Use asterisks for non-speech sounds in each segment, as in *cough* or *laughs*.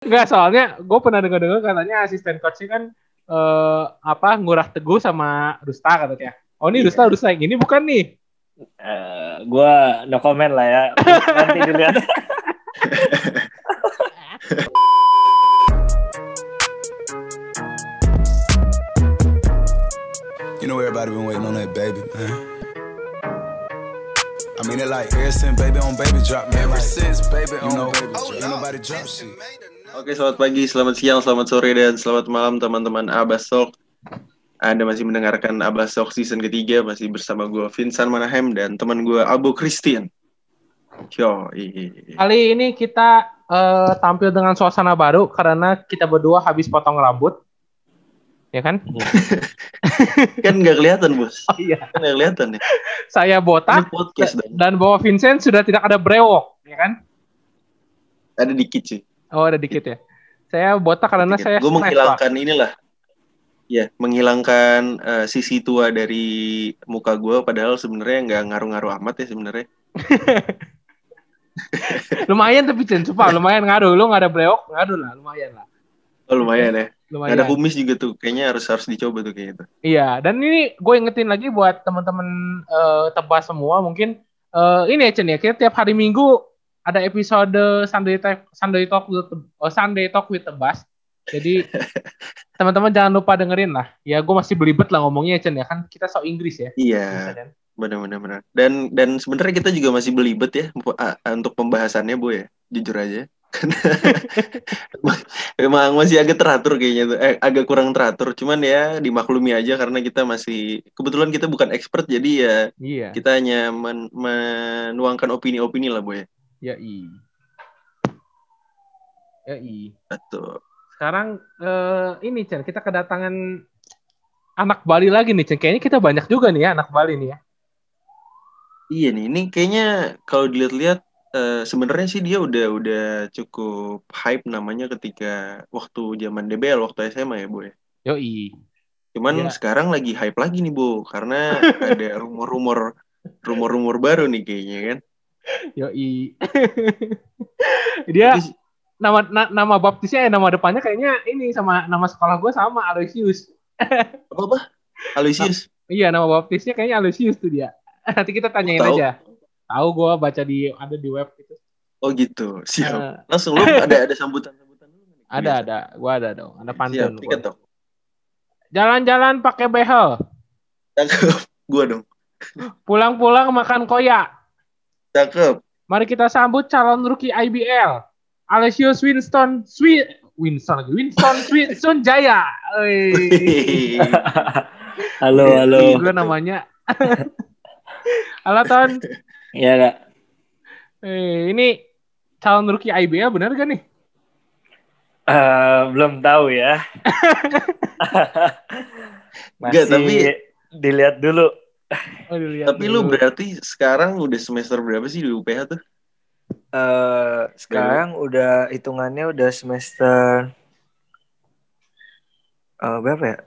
Enggak, soalnya gue pernah dengar-dengar katanya asisten coachnya kan eh, apa ngurah teguh sama Dusta katanya. Oh ini Dusta Dusta yang ini bukan nih. Eh, gua no comment lah ya. Nanti dilihat. You know everybody been waiting on that baby, man. I mean it like ever since baby on baby drop, man. Ever like, since baby on know, baby drop. Ain't nobody drop shit. Oke, selamat pagi, selamat siang, selamat sore, dan selamat malam teman-teman Abbas Talk. Anda masih mendengarkan Abbas Talk season ketiga, masih bersama gue Vincent Manahem dan teman gue Abu Christian. Yo, Kali ini kita uh, tampil dengan suasana baru karena kita berdua habis potong rambut. Ya kan? *laughs* kan nggak kelihatan, Bos. Oh iya. Kan nggak kelihatan ya. Saya botak podcast dan dan bawa Vincent sudah tidak ada brewok, ya kan? ada dikit sih. Oh, ada dikit ya. Saya botak karena saya Gue stres, Pak. menghilangkan inilah. Ya, menghilangkan eh, sisi tua dari muka gue, padahal sebenarnya nggak ngaruh-ngaruh amat ya sebenarnya. *laughs* lumayan tapi Cen, sumpah lumayan ngaruh. Lu nggak ada brewok, ngaruh lah, lumayan lah. Oh, lumayan ya. Lumayan. ada kumis juga tuh, kayaknya harus harus dicoba tuh kayak gitu. Iya, dan ini gue ingetin lagi buat teman-teman eh, tebas semua mungkin eh, ini ya Cen ya, kita tiap hari Minggu ada episode Sunday Talk Sunday Talk with oh, Sunday Talk with Tebas. Jadi *laughs* teman-teman jangan lupa dengerin lah. Ya gue masih belibet lah ngomongnya Cen ya kan kita so Inggris ya. Iya. Benar-benar benar. Dan dan sebenarnya kita juga masih belibet ya untuk pembahasannya bu ya, jujur aja. *laughs* Emang masih agak teratur kayaknya tuh, eh, agak kurang teratur. Cuman ya dimaklumi aja karena kita masih kebetulan kita bukan expert jadi ya Iya. kita hanya men- menuangkan opini-opini lah bu ya. Ya i. Ya i. Betul. Sekarang eh, ini Cen, kita kedatangan anak Bali lagi nih Cen. Kayaknya kita banyak juga nih ya anak Bali nih ya. Iya nih, ini kayaknya kalau dilihat-lihat eh, sebenarnya sih dia udah udah cukup hype namanya ketika waktu zaman DBL waktu SMA ya bu ya. Yo i. Cuman Iya. sekarang lagi hype lagi nih, Bu, karena *laughs* ada rumor-rumor rumor-rumor baru nih kayaknya kan. Yoi. dia nama na- nama baptisnya eh, nama depannya kayaknya ini sama nama sekolah gue sama Aloysius. *laughs* Apa apa? Aloysius. Iya nama baptisnya kayaknya Aloysius tuh dia. *laughs* Nanti kita tanyain Tahu. aja. Tahu gue baca di ada di web gitu. Oh gitu. Siap. Eh, Langsung lu ada ada sambutan-sambutan dulu nggak nih? ada ada, gue ada dong. Ada pantun. Jalan-jalan pakai behel. Cakep. Gua dong. Pulang-pulang makan koyak. Cakep. Mari kita sambut calon rookie IBL. Aloysius Winston Sweet Winston lagi. Winston Winston Jaya. Oi. *laughs* halo, halo. Gue namanya. *laughs* Halo Ton. Iya, Kak. Eh, ini calon rookie IBL bener gak nih? Eh, belum tahu ya. Masih *laughs* Nggak, tapi- dilihat dulu. Oh, dilihat Tapi lu dulu. berarti sekarang udah semester berapa sih di UPH tuh? Eh, sekarang udah hitungannya udah semester eh, berapa ya?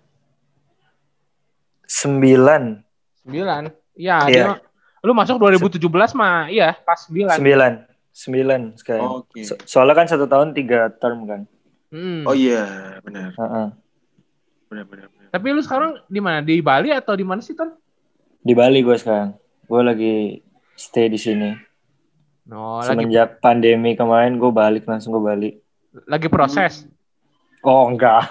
Sembilan. Sembilan. Iya, Iya. dia- lu masuk 2017 mah, iya pas sembilan. Sembilan. Sembilan sekarang. Oke. So- soalnya kan satu tahun tiga term kan. Hmm. Oh iya, benar. Heeh. Benar benar. benar. Tapi lu sekarang di mana? Di Bali atau di mana sih Ton? Di Bali gue sekarang. Gue lagi stay di sini. No, lagi Semenjak pandemi kemarin gue balik langsung gue balik. lagi proses. Oh enggak.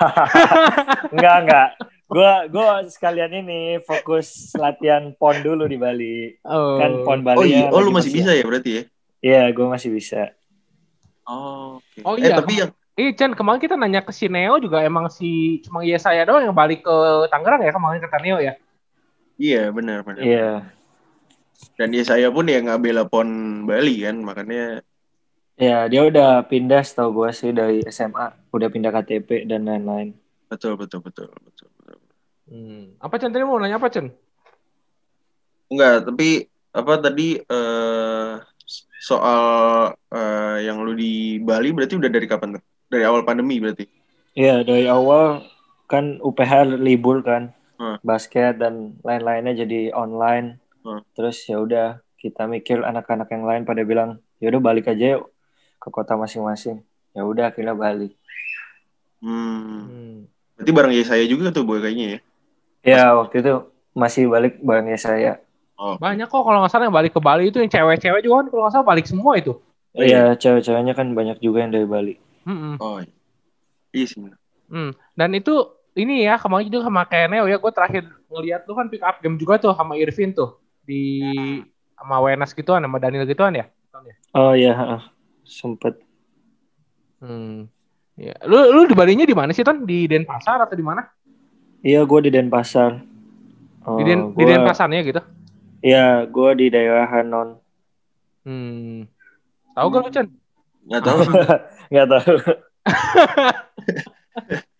*laughs* enggak enggak. Gue gua sekalian ini fokus latihan pon dulu di Bali. Oh. Kan pon Bali. Oh iya, oh lu masih bisa ya berarti ya? Iya, gue masih bisa. Oh, oke. Oh, Eh, iya. tapi yang Eh, Chan, kemarin kita nanya ke si Neo juga emang si cuma iya saya doang yang balik ke Tangerang ya kemarin kata Neo ya. Iya benar benar. Iya. Dan ya saya pun ya nggak bela pon Bali kan, makanya Iya, dia udah pindah setahu gue sih dari SMA, udah pindah KTP dan lain-lain. betul betul betul betul. betul. Hmm. Apa Chan tadi mau nanya apa Chan? Enggak, tapi apa tadi eh soal eh, yang lu di Bali berarti udah dari kapan tuh? Dari awal pandemi berarti. Iya, dari awal kan UPH libur kan, Hmm. basket dan lain-lainnya jadi online. Hmm. Terus ya udah kita mikir anak-anak yang lain pada bilang, ya udah balik aja yuk ke kota masing-masing. ya udah akhirnya balik Hmm. Hmm. Berarti bareng saya juga tuh boy kayaknya ya. ya waktu itu masih balik barengnya saya Oh. Banyak kok kalau nggak salah yang balik ke Bali itu yang cewek-cewek juga kan kalau nggak salah balik semua itu. Iya, cewek-ceweknya kan banyak juga yang dari Bali. Mm-mm. Oh. Iya sih. bener. Hmm. Dan itu ini ya kemarin juga sama kayak Neo ya gue terakhir ngeliat lu kan pick up game juga tuh sama Irvin tuh di sama Wenas gituan sama Daniel gituan ya. Oh iya, heeh. sempet. Hmm. Ya. Lu lu di Balinya di mana sih Ton? Di Denpasar atau di mana? Iya, gue di Denpasar. Oh, Di Den di gua- Denpasarnya gitu. Iya, gue di daerah Hanon. Hmm. Tahu gak lu Chan? Nggak tahu. *laughs* Nggak tahu. *laughs*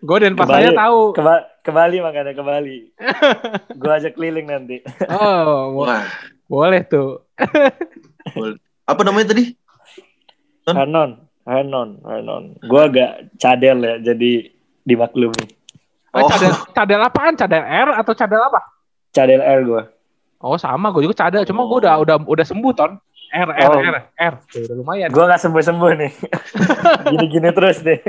Gue Denpasarnya Kebalik. tahu. Ke, ke Bali makanya ke Bali. gue ajak keliling nanti. Oh, Wah. boleh tuh. Apa namanya tadi? Hanon, Hanon, Hanon. Gue agak cadel ya, jadi dimaklumi. Eh, Oh. cadel, cadel apaan? Cadel R atau cadel apa? Cadel R gue. Oh sama, gue juga cadel. Cuma gue udah udah udah sembuh ton. R R Oh. R R. Udah lumayan. Gue nggak sembuh sembuh nih. *laughs* Gini-gini terus deh.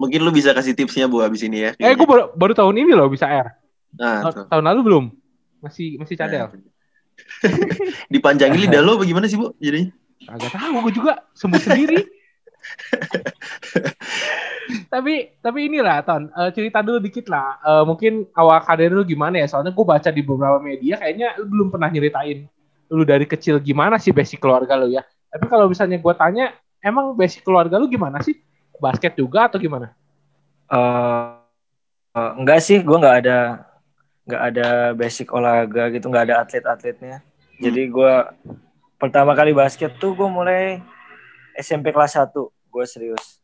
Mungkin lu bisa kasih tipsnya bu abis ini ya. Eh gue baru, baru tahun ini loh bisa R. Nah, tuh. tahun lalu belum. Masih masih cadel. *laughs* Dipanjangin *laughs* lidah lo bagaimana sih bu? Jadinya? Agak tahu gue juga sembuh sendiri. *laughs* tapi tapi inilah ton eh, cerita dulu dikit lah Eh, mungkin awal karir lu gimana ya soalnya gue baca di beberapa media kayaknya lu belum pernah nyeritain lu dari kecil gimana sih basic keluarga lu ya tapi kalau misalnya gue tanya emang basic keluarga lu gimana sih basket juga atau gimana Eh, eh, enggak sih, gue nggak ada nggak ada basic olahraga gitu, nggak ada atlet-atletnya. Jadi gue pertama kali basket tuh gue mulai SMP kelas 1 gue serius.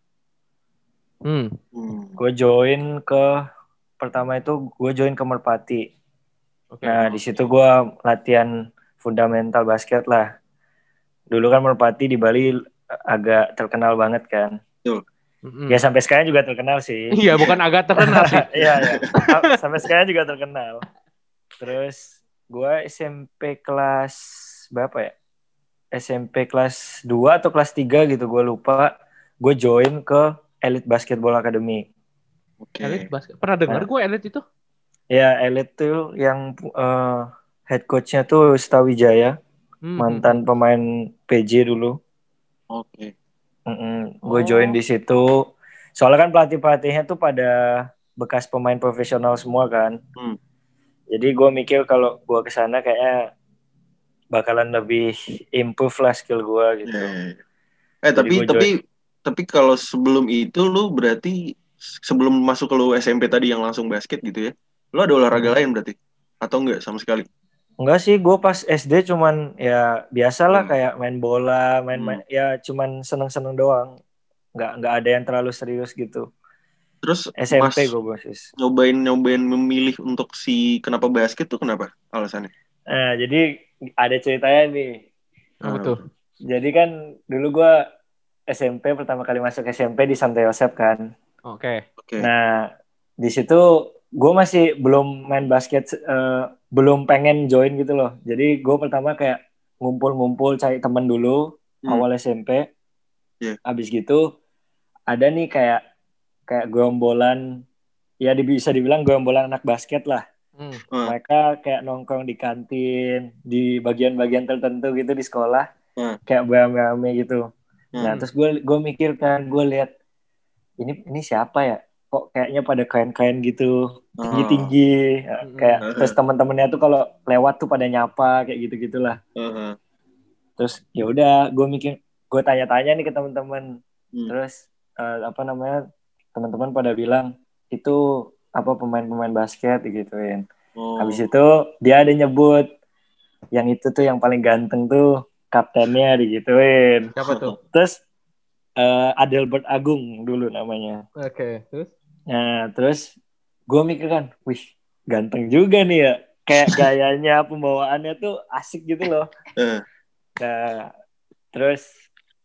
hmm. Hmm. Gue join ke pertama itu gue join ke Merpati. oke Nah di situ gue latihan fundamental basket lah. Dulu kan Merpati di Bali agak terkenal banget kan. Mm-mm. Ya sampai sekarang juga terkenal sih. iya bukan agak terkenal sih *laughs* Iya, iya. Sampai sekarang juga terkenal. Terus gue SMP kelas berapa ya? SMP kelas 2 atau kelas 3 gitu gue lupa. Gue join ke Elite Basketball Academy. Oke. elit basket pernah dengar gue elit itu Ya, Elite tuh yang eh, head coachnya tuh Stawijaya, Hmm, mantan pemain PJ dulu. Oke. Gue Oh. join di situ. Soalnya kan pelatih-pelatihnya tuh pada bekas pemain profesional semua kan. Hmm. Jadi gue mikir kalau gue ke sana kayaknya bakalan lebih improve lah skill gue gitu. Eh, eh tapi gua tapi tapi kalau sebelum itu lu berarti sebelum masuk ke lu SMP tadi yang langsung basket gitu ya? Lu ada olahraga Hmm. lain berarti? Atau enggak sama sekali? Enggak sih, gue pas SD cuman ya biasa lah Hmm. kayak main bola, main, main ya cuman seneng-seneng doang. Nggak nggak ada yang terlalu serius gitu. Terus SMP Mas gue basis. nyobain nyobain memilih untuk si kenapa basket tuh kenapa alasannya? Nah jadi ada ceritanya nih. apa tuh Jadi kan dulu gue SMP pertama kali masuk SMP di Santo Yosep kan. oke Oke. Nah, di situ gue masih belum main basket, eh, belum pengen join gitu loh. Jadi gue pertama kayak ngumpul-ngumpul cari temen dulu Hmm. awal SMP. Iya. Habis gitu ada nih kayak kayak gerombolan, ya bisa dibilang gerombolan anak basket lah. Hmm. Hmm. Mereka kayak nongkrong di kantin, di bagian-bagian tertentu gitu di sekolah, Hmm. kayak beramai-ramai gitu. Nah, Hmm. terus gue gue mikir kan, gue lihat ini ini siapa ya? Kok kayaknya pada keren-keren gitu, tinggi-tinggi, ya, kayak Hmm. terus teman-temannya tuh kalau lewat tuh pada nyapa kayak gitu-gitulah. Heeh. Terus ya udah, gue mikir, gue tanya-tanya nih ke teman-teman. Hmm. Terus eh, apa namanya? Teman-teman pada bilang itu apa pemain-pemain basket gituin. Oh. Habis itu dia ada nyebut yang itu tuh yang paling ganteng tuh kaptennya digituin. siapa tuh Terus eh, Adelbert Agung dulu namanya. oke terus Nah, terus gue mikir kan, wih, ganteng juga nih ya. Kayak gayanya, *laughs* pembawaannya tuh asik gitu loh. Eh. Nah, terus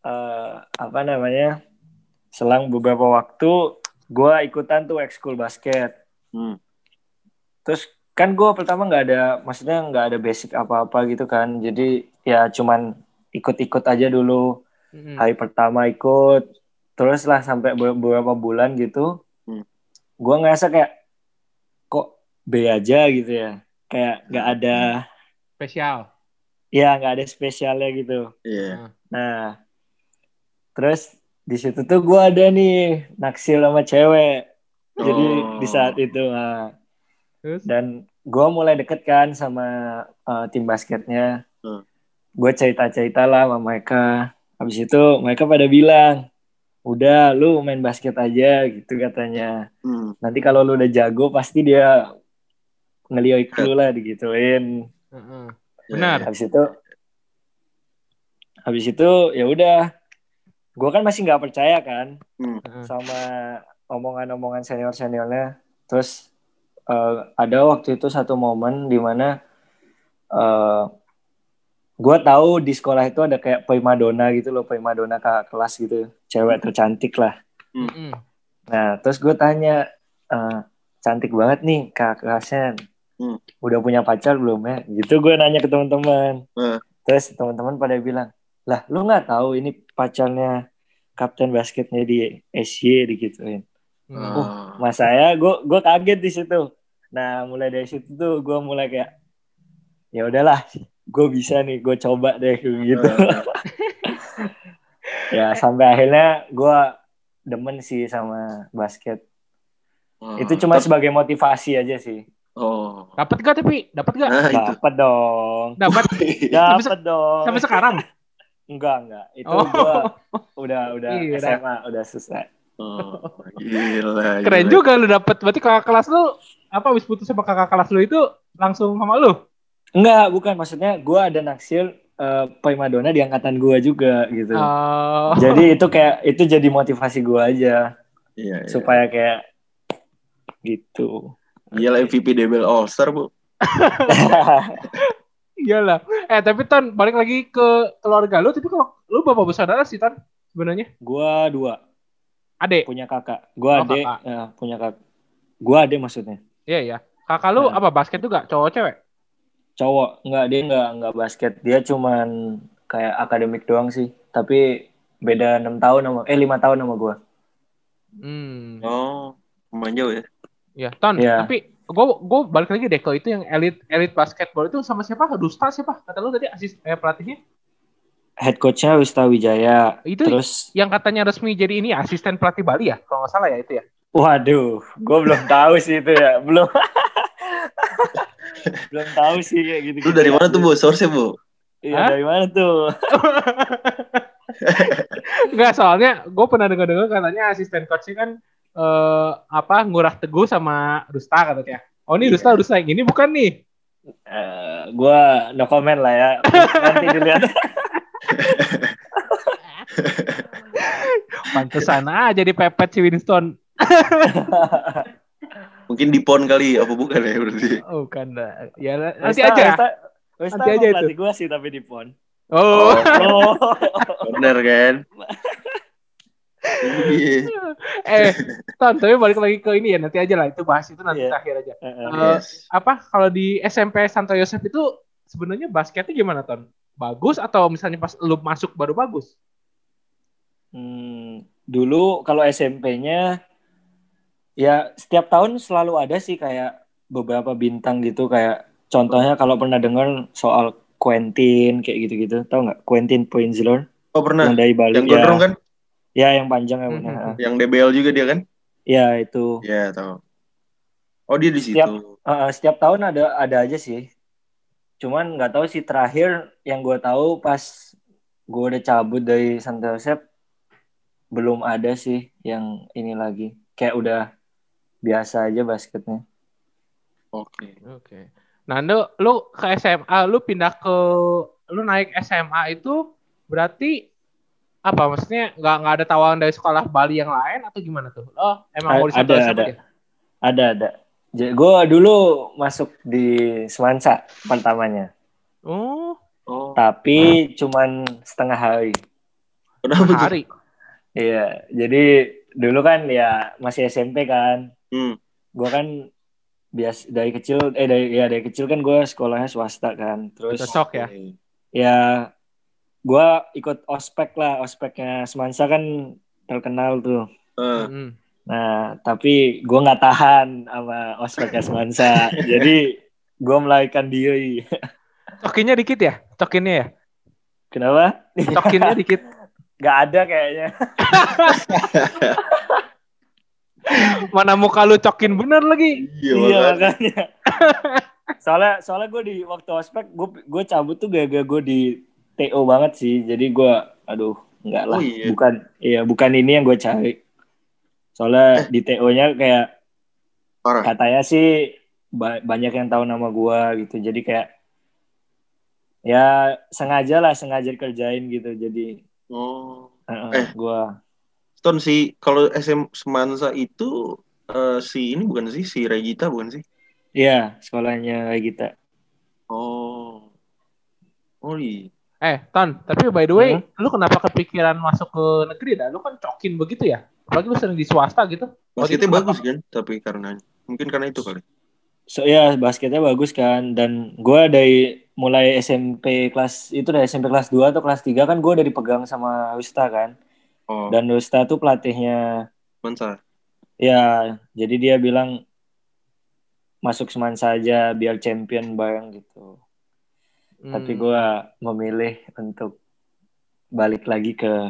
eh, apa namanya? Selang beberapa waktu, gue ikutan tuh ekskul basket. Hmm. Terus kan gue pertama nggak ada, maksudnya nggak ada basic apa-apa gitu kan. Jadi ya cuman ikut-ikut aja dulu. Mm-mm. hari pertama ikut terus lah sampai be- beberapa bulan gitu Hmm. Gue ngerasa kayak kok B aja gitu ya kayak nggak ada Spesial. ya nggak ada spesialnya gitu Iya. nah terus di situ tuh gue ada nih naksir sama cewek jadi Oh. di saat itu nah, Terus? dan gue mulai deket kan sama uh, tim basketnya Hmm. gue cerita cerita lah sama mereka habis itu mereka pada bilang udah lu main basket aja gitu katanya Hmm. nanti kalau lu udah jago pasti dia ngelirik lu lah digituin Heeh. Iya, Benar. habis itu habis itu ya udah gue kan masih nggak percaya kan Heeh. sama omongan-omongan senior seniornya terus eh, ada waktu itu satu momen di mana eh gue tahu di sekolah itu ada kayak primadona gitu loh primadona kakak kelas gitu cewek tercantik lah Mm-mm. nah terus gue tanya eh, cantik banget nih kakak kelasnya Hmm. udah punya pacar belum ya gitu gue nanya ke teman-teman Hmm. terus teman-teman pada bilang lah lu nggak tahu ini pacarnya kapten basketnya di SY digituin Hmm. Oh. mas saya gue gue kaget di situ nah mulai dari situ tuh gue mulai kayak ya udahlah gue bisa nih gue coba deh kayak gitu *laughs* ya sampai akhirnya gue demen sih sama basket Oh. itu cuma Tapi- sebagai motivasi aja sih Oh. Dapat gak tapi? Dapat gak? Nah, dapat dong Dapat. *laughs* dapat dong Sampai sekarang. *laughs* enggak enggak itu Oh. gue udah udah Iya. SMA udah selesai Oh, gila. Keren gila. juga lu dapat. Berarti kakak kelas lu apa habis putus sama kakak kelas lu itu langsung sama lu? Enggak bukan maksudnya gue ada naksir eh, primadona di angkatan gue juga gitu Oh. jadi itu kayak itu jadi motivasi gue aja Iya, iya. supaya kayak gitu Gila MVP DBL All Star, Bu. *laughs* Iyalah. Eh tapi Ton balik lagi ke keluarga lu. Tapi kalau lu bapak bersaudara sih Ton sebenarnya. gua dua Adek. punya kakak gua Oh, adek kakak. ya, punya kakak gua adek maksudnya Iya iya. Kakak lu Nah. apa basket juga? Cowok cewek? Cowok nggak dia nggak nggak basket dia cuman kayak akademik doang sih tapi beda enam tahun sama eh lima tahun sama gua Hmm. Oh, lumayan jauh ya. Iya, Ton. Iya. Tapi gue gue balik lagi deh ke itu yang elit elit basketball itu sama siapa? Dusta siapa? Kata lu tadi asis eh, pelatihnya? head coachnya Wista Wijaya Itu terus yang katanya resmi jadi ini asisten pelatih Bali ya? Kalau nggak salah ya itu ya. waduh gua belum tahu sih itu ya belum *laughs* belum tahu sih kayak gitu Lu dari mana tuh, Bu? Source-nya, Bu? Iya, dari mana tuh *laughs* Enggak, soalnya gue pernah dengar-dengar katanya asisten coachnya kan eh, apa ngurah teguh sama Dusta katanya. Oh ini Dusta Dusta yang ini bukan nih. Eh, gua no comment lah ya nanti dilihat *laughs* Pantesan aja dipepet si Winston. *laughs* Mungkin di PON kali, apa bukan ya berarti? Oh kan dah. Ya nanti Westa- aja. Westa- Westa Nanti aja itu. gua sih tapi di pon Oh. oh *laughs* Bener kan? *laughs* Iya. eh, Ton, tapi balik lagi ke ini ya nanti aja lah itu bahas itu nanti Iya. terakhir aja. Eh. Eh, Yes. apa kalau di SMP Santo Yosef itu sebenarnya basketnya gimana Ton? Bagus atau misalnya pas lu masuk baru bagus? Hmm, dulu kalau SMP-nya ya setiap tahun selalu ada sih kayak beberapa bintang gitu kayak contohnya kalau pernah dengar soal Quentin kayak gitu-gitu tahu nggak Quentin Prinzler Oh, pernah. yang dari Bali Yang ya, kan? ya yang panjang ya, Mhm. benar. Yang DBL juga dia kan? ya itu Iya, tahu. Oh, dia di situ. Setiap- Uh, setiap tahun ada ada aja sih cuman nggak tahu sih terakhir yang gue tahu pas gue udah cabut dari Santo Yosef belum ada sih yang ini lagi kayak udah biasa aja basketnya Oke. Oke. Nah, lu, lu ke SMA, lu pindah ke lu naik SMA itu berarti apa maksudnya nggak nggak ada tawaran dari sekolah Bali yang lain atau gimana tuh? Oh, emang mau di A- ada, Yosef ada. aja? ada ada gue dulu masuk di Semansa pertamanya Oh, Oh, tapi cuman setengah hari kenapa tuh? hari. iya jadi dulu kan ya masih SMP kan Hmm. gue kan bias dari kecil eh dari ya dari kecil kan gue sekolahnya swasta kan terus Cocok ya. Ya gue ikut ospek lah, ospeknya Semansa kan terkenal tuh. Mm. Nah, tapi gue nggak tahan sama ospeknya Semansa. *laughs* Jadi gue melarikan diri. *laughs* Cokinnya dikit ya? Cokinnya ya? Kenapa? Cokinnya *laughs* dikit. Gak ada kayaknya. Mana muka lu cokin bener lagi. iya, Iya makanya. *laughs* soalnya soalnya gue di waktu ospek gue gue cabut tuh gara-gara gue di TO banget sih. Jadi gue aduh enggak lah. Oh, iya. Bukan iya bukan ini yang gue cari. Soalnya di TO-nya kayak Parah. katanya sih ba- banyak yang tahu nama gue gitu. Jadi kayak ya sengaja lah sengaja kerjain gitu. Jadi Oh. uh, Eh. gue Ton si kalau SM Semansa itu eh, si ini bukan sih si Regita bukan sih? iya sekolahnya kita. Oh. Oh iya. Eh, Ton, tapi by the way, lu kenapa kepikiran masuk ke negeri dah? Lu kan cokin begitu ya? Apalagi lu sering di swasta gitu. Basketnya itu bagus kan, tapi karena mungkin karena itu kali. So ya basketnya bagus kan dan gue dari mulai SMP kelas itu dari SMP kelas 2 atau kelas 3 kan gue udah dipegang sama Wista kan Oh, dan Wista tuh pelatihnya. Mansa. ya jadi dia bilang masuk seman saja biar champion bareng gitu. Hmm. tapi gue memilih untuk balik lagi ke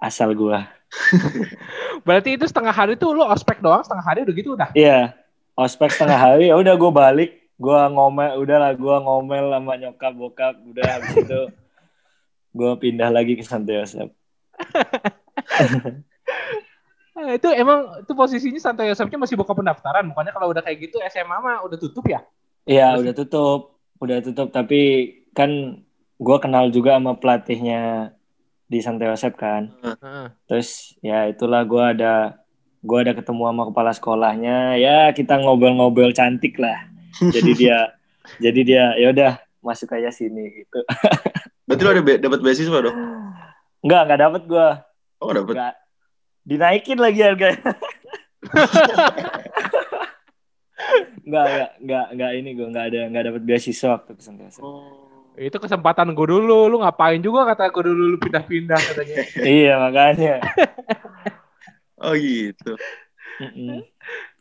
asal gue *laughs* Berarti itu setengah hari tuh lu ospek doang, setengah hari udah gitu udah. Iya ospek setengah hari. Ya udah gue balik. Gue ngomel udah lah gue ngomel sama nyokap bokap. Udah habis itu *laughs* gue pindah lagi ke Santo Yosef *laughs* *laughs* Eh, itu emang itu posisinya Santo Yosefnya masih buka pendaftaran. Bukannya kalau udah kayak gitu SMA mah udah tutup ya? Iya Masih- udah tutup, udah tutup. Tapi kan gue kenal juga sama pelatihnya di Santo Yosef kan. Heeh. Terus ya itulah gue ada gue ada ketemu sama kepala sekolahnya. Ya kita ngobrol-ngobrol cantik lah. Jadi *laughs* dia jadi dia ya udah masuk aja sini gitu. Berarti lo ada be- dapat beasiswa dong? Enggak enggak dapet gue. Oh, dapat. Enggak dinaikin lagi harganya. *laughs* Enggak enggak enggak enggak ini gue enggak ada enggak dapet beasiswa waktu ke Yosef. Oh. Itu kesempatan gue dulu. Lu ngapain juga kata gue dulu lu pindah-pindah katanya. *laughs* iya makanya. *laughs* Oh gitu. Mm-mm.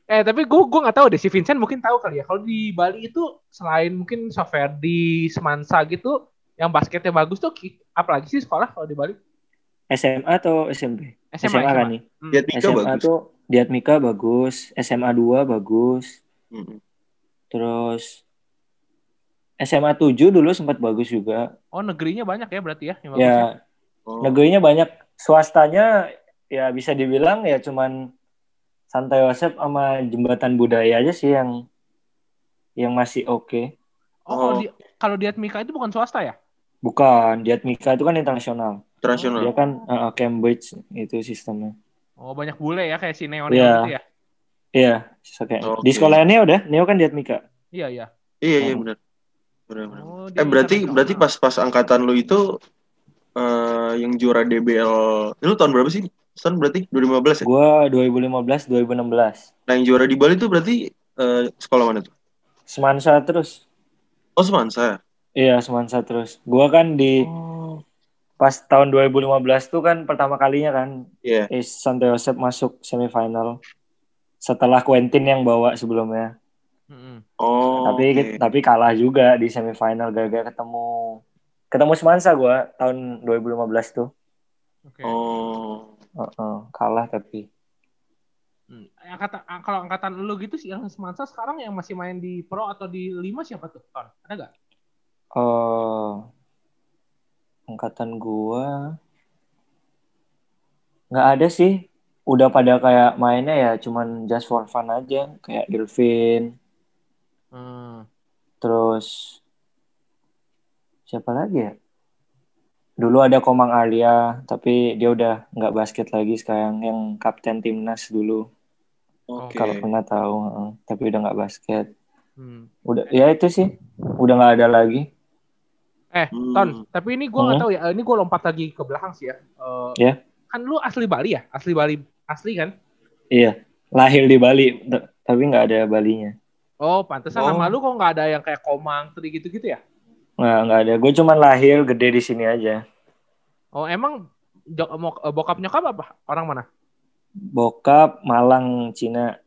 eh tapi gue gue nggak tahu deh si Vincent mungkin tahu kali ya. Kalau di Bali itu selain mungkin Soferdi, Semansa gitu, yang basketnya bagus tuh apalagi sih sekolah kalau di Bali? SMA atau SMP? SMA, kan SMA. nih. Hmm. Lihat Mika SMA bagus. tuh Diatmika bagus, SMA 2 bagus, Mm-mm. terus SMA 7 dulu sempat bagus juga. Oh negerinya banyak ya berarti ya yang bagus ya? Oh. negerinya banyak, swastanya ya bisa dibilang ya cuman Santo Yosef sama Jembatan Budaya aja sih yang yang masih oke. Oh, kalau Oh. di kalau di Atmika itu bukan swasta ya? Bukan, Diatmika itu kan internasional. Internasional. Dia kan uh, Cambridge itu sistemnya. Oh banyak bule ya kayak si Neo Iya. Neo gitu ya? Iya, kayak Oke. di sekolahnya Neo udah, Neo kan Diatmika. Iya iya. Iya, iya Oh. benar. Benar, benar. Oh, Eh berarti berarti pas pas angkatan lu itu eh yang juara DBL lu tahun berapa sih? Tahun berarti 2015 ya? Gua 2015, 2016. Nah yang juara di Bali itu berarti eh, sekolah mana tuh? Semansa terus. Oh Semansa. Iya, Semansa terus. Gua kan di Oh. Pas tahun 2015 tuh kan pertama kalinya kan Iya. eh, Santo Yosef masuk semifinal. Setelah Quentin yang bawa sebelumnya. Mm-mm. Oh. tapi oke. tapi kalah juga di semifinal gara-gara ketemu ketemu Semansa gua tahun 2015 tuh. Oke. Oh. Heeh, kalah tapi. Hmm. Angkatan, ang- kalau angkatan lu gitu sih yang Semansa sekarang yang masih main di Pro atau di 5 siapa tuh? Ton? Ada gak? eh angkatan gua nggak ada sih. Udah pada kayak mainnya ya cuman just for fun aja kayak Irvin, Hmm. terus siapa lagi ya? Dulu ada Komang Alia, tapi dia udah nggak basket lagi sekarang yang kapten timnas dulu. Oke. Kalau pernah tahu, tapi udah nggak basket. Hmm. Udah ya itu sih, udah nggak ada lagi. Eh, Hmm. Ton, tapi ini gua nggak Hmm. tahu ya. eh, Ini gua lompat lagi ke belakang sih ya. Eh, Ya. Kan lu asli Bali ya? Asli Bali asli kan? Iya, lahir di Bali, tapi nggak ada Balinya. Oh, pantesan Oh. nama lu kok nggak ada yang kayak Komang, Tri gitu-gitu ya? Nggak, nggak ada. Gue cuman lahir gede di sini aja. Oh emang eh, bokap nyokap apa? Orang mana? Bokap Malang Cina.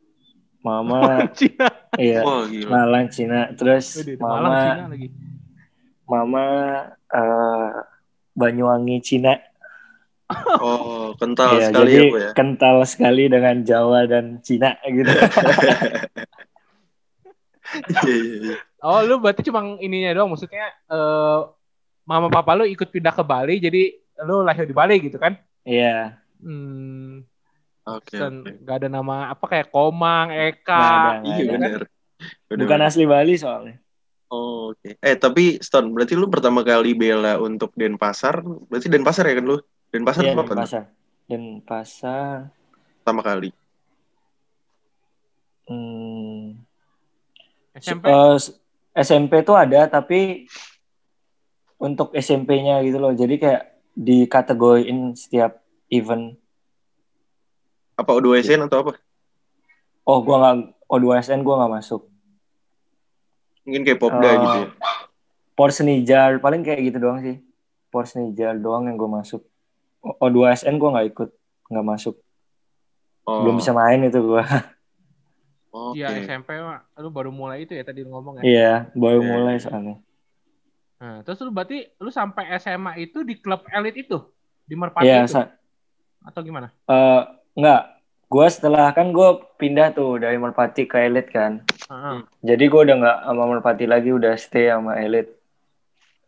Mama *laughs* Cina. iya gila. Malang Cina. Terus di Malang mama Cina lagi. Mama eh, Banyuwangi Cina. Oh kental Iya, sekali jadi ya bu ya. kental sekali dengan Jawa dan Cina gitu. Iya iya iya. Oh lu berarti cuma ininya doang maksudnya eh mama papa lu ikut pindah ke Bali jadi lu lahir di Bali gitu kan? Iya. Hmm, Oke dan oke. gak ada nama apa kayak Komang, Eka. Nggak ada, Iya benar. Benar, Bukan asli Bali soalnya. Oh, Oke. Eh tapi Stone, berarti lu pertama kali bela untuk Denpasar, berarti Denpasar ya kan lu? Denpasar Iya, apa kan? Denpasar. Denpasar. Pertama kali. Hmm, SMP. eh, s- SMP tuh ada tapi untuk SMP-nya gitu loh. Jadi kayak dikategoriin setiap event. Apa O2SN atau apa? Oh, gua nggak O2SN gua nggak masuk. Mungkin kayak Popda Oh. gitu ya. Porsnijar paling kayak gitu doang sih. Porsnijar doang yang gue masuk. O- O2SN gue nggak ikut, nggak masuk. Oh. Belum bisa main itu gue. Iya SMP mah lu baru mulai itu ya tadi lu ngomong ya. Iya, baru Iya. mulai soalnya. Nah, terus lu berarti lu sampai SMA itu di klub elit itu di Merpati Iya, itu sa- atau gimana? eh, nggak. Gue setelah kan gue pindah tuh dari Merpati ke Elit kan. Heeh. Jadi gue udah nggak sama Merpati lagi, udah stay sama Elit.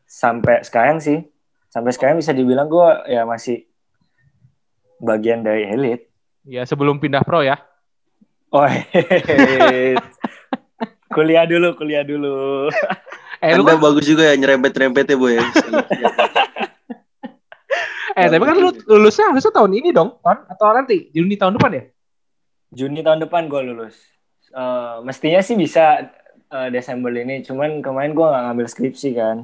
Sampai sekarang sih. Sampai sekarang bisa dibilang gue ya masih bagian dari Elit. Ya sebelum pindah pro ya. Oh, *laughs* hehehe. kuliah dulu, kuliah dulu. Eh lu kan bagus juga ya nyerempet-nyerempet ya, Bu ya. eh tapi kan lu lulusnya harusnya tahun ini dong, Ton? Atau nanti Juni tahun depan ya? Juni tahun depan gue lulus. Eh, mestinya sih bisa eh, Desember ini, cuman kemarin gue nggak ngambil skripsi kan,